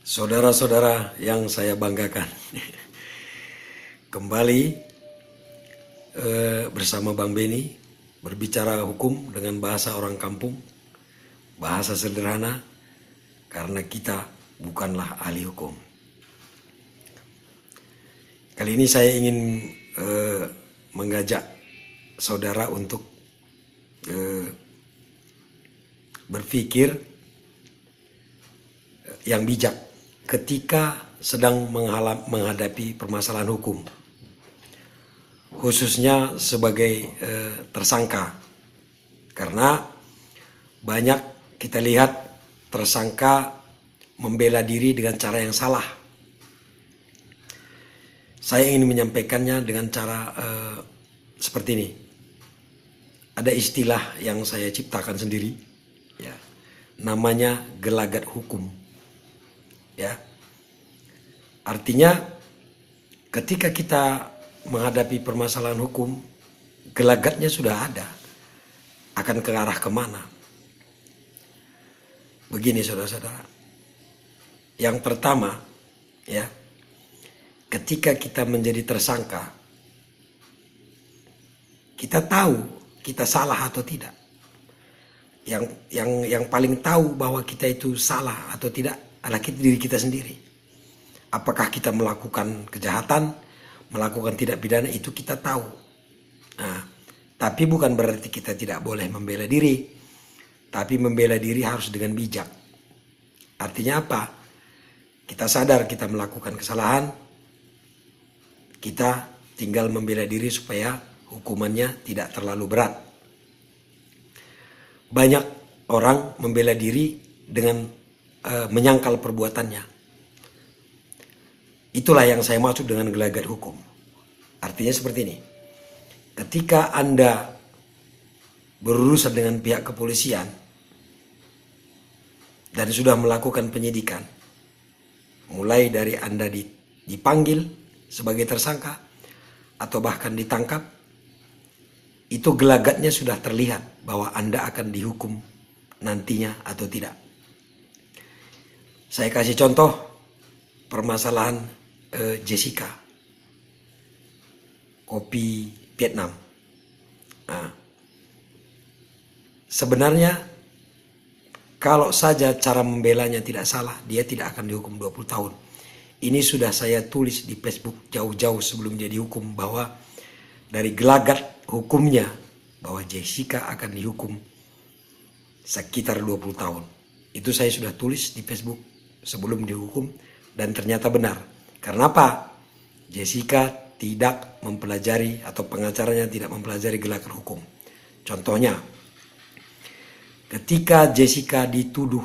Saudara-saudara yang saya banggakan, kembali eh, bersama Bang Beni berbicara hukum dengan bahasa orang kampung, bahasa sederhana, karena kita bukanlah ahli hukum. Kali ini saya ingin eh, mengajak saudara untuk eh, berpikir yang bijak ketika sedang menghadapi permasalahan hukum, khususnya sebagai eh, tersangka, karena banyak kita lihat tersangka membela diri dengan cara yang salah. Saya ingin menyampaikannya dengan cara eh, seperti ini. Ada istilah yang saya ciptakan sendiri, ya, namanya gelagat hukum ya. Artinya ketika kita menghadapi permasalahan hukum gelagatnya sudah ada. Akan ke arah ke mana? Begini saudara-saudara. Yang pertama ya ketika kita menjadi tersangka kita tahu kita salah atau tidak. Yang yang yang paling tahu bahwa kita itu salah atau tidak adalah kita, diri kita sendiri. Apakah kita melakukan kejahatan, melakukan tidak pidana itu kita tahu. Nah, tapi bukan berarti kita tidak boleh membela diri. Tapi membela diri harus dengan bijak. Artinya apa? Kita sadar kita melakukan kesalahan. Kita tinggal membela diri supaya hukumannya tidak terlalu berat. Banyak orang membela diri dengan uh, menyangkal perbuatannya. Itulah yang saya maksud dengan gelagat hukum. Artinya seperti ini. Ketika Anda berurusan dengan pihak kepolisian dan sudah melakukan penyidikan, mulai dari Anda dipanggil sebagai tersangka atau bahkan ditangkap, itu gelagatnya sudah terlihat bahwa Anda akan dihukum nantinya atau tidak. Saya kasih contoh permasalahan eh, Jessica, kopi Vietnam. Nah, sebenarnya kalau saja cara membelanya tidak salah, dia tidak akan dihukum 20 tahun. Ini sudah saya tulis di Facebook jauh-jauh sebelum dia dihukum bahwa dari gelagat hukumnya bahwa Jessica akan dihukum sekitar 20 tahun. Itu saya sudah tulis di Facebook sebelum dihukum dan ternyata benar. Karena apa? Jessica tidak mempelajari atau pengacaranya tidak mempelajari gelakan hukum. Contohnya, ketika Jessica dituduh,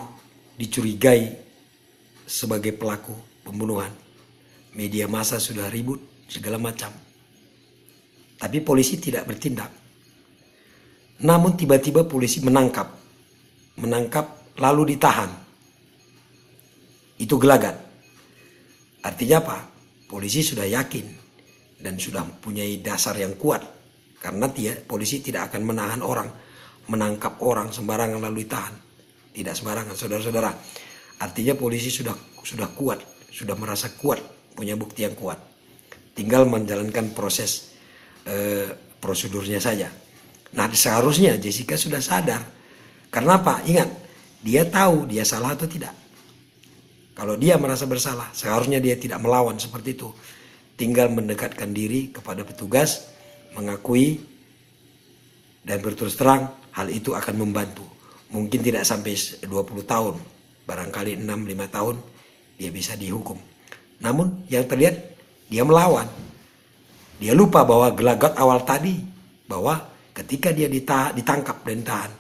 dicurigai sebagai pelaku pembunuhan, media massa sudah ribut segala macam. Tapi polisi tidak bertindak. Namun tiba-tiba polisi menangkap, menangkap lalu ditahan itu gelagat. Artinya apa? Polisi sudah yakin dan sudah mempunyai dasar yang kuat karena dia polisi tidak akan menahan orang, menangkap orang sembarangan lalu ditahan. Tidak sembarangan, saudara-saudara. Artinya polisi sudah sudah kuat, sudah merasa kuat, punya bukti yang kuat. Tinggal menjalankan proses eh, prosedurnya saja. Nah seharusnya Jessica sudah sadar. Karena apa? Ingat, dia tahu dia salah atau tidak. Kalau dia merasa bersalah, seharusnya dia tidak melawan seperti itu. Tinggal mendekatkan diri kepada petugas, mengakui, dan berterus terang hal itu akan membantu. Mungkin tidak sampai 20 tahun, barangkali 6-5 tahun dia bisa dihukum. Namun yang terlihat dia melawan. Dia lupa bahwa gelagat awal tadi, bahwa ketika dia ditangkap dan ditahan,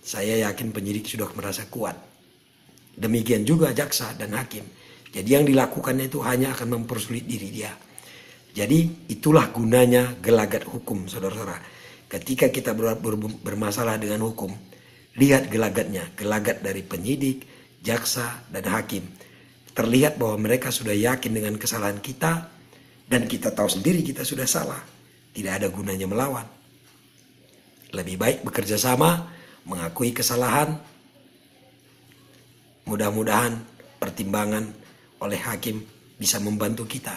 saya yakin penyidik sudah merasa kuat Demikian juga jaksa dan hakim. Jadi yang dilakukannya itu hanya akan mempersulit diri dia. Jadi itulah gunanya gelagat hukum, saudara-saudara. Ketika kita ber, ber, bermasalah dengan hukum, lihat gelagatnya, gelagat dari penyidik, jaksa, dan hakim. Terlihat bahwa mereka sudah yakin dengan kesalahan kita, dan kita tahu sendiri kita sudah salah. Tidak ada gunanya melawan. Lebih baik bekerja sama, mengakui kesalahan, Mudah-mudahan pertimbangan oleh hakim bisa membantu kita.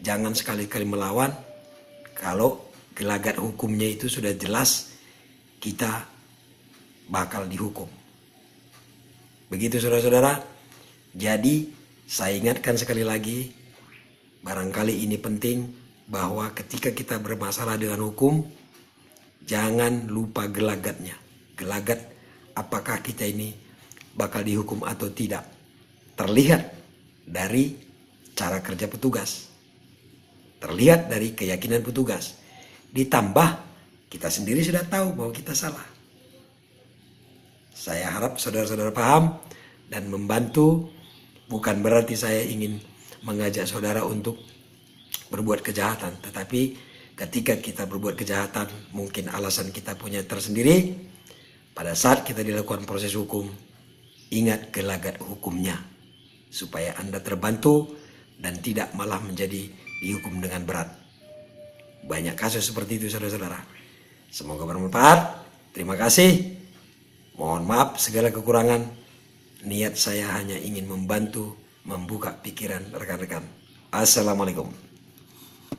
Jangan sekali-kali melawan kalau gelagat hukumnya itu sudah jelas kita bakal dihukum. Begitu saudara-saudara. Jadi saya ingatkan sekali lagi barangkali ini penting bahwa ketika kita bermasalah dengan hukum jangan lupa gelagatnya. Gelagat apakah kita ini bakal dihukum atau tidak. Terlihat dari cara kerja petugas. Terlihat dari keyakinan petugas. Ditambah kita sendiri sudah tahu bahwa kita salah. Saya harap saudara-saudara paham dan membantu bukan berarti saya ingin mengajak saudara untuk berbuat kejahatan, tetapi ketika kita berbuat kejahatan, mungkin alasan kita punya tersendiri. Pada saat kita dilakukan proses hukum, ingat gelagat hukumnya supaya Anda terbantu dan tidak malah menjadi dihukum dengan berat. Banyak kasus seperti itu saudara-saudara. Semoga bermanfaat. Terima kasih. Mohon maaf segala kekurangan. Niat saya hanya ingin membantu membuka pikiran rekan-rekan. Assalamualaikum.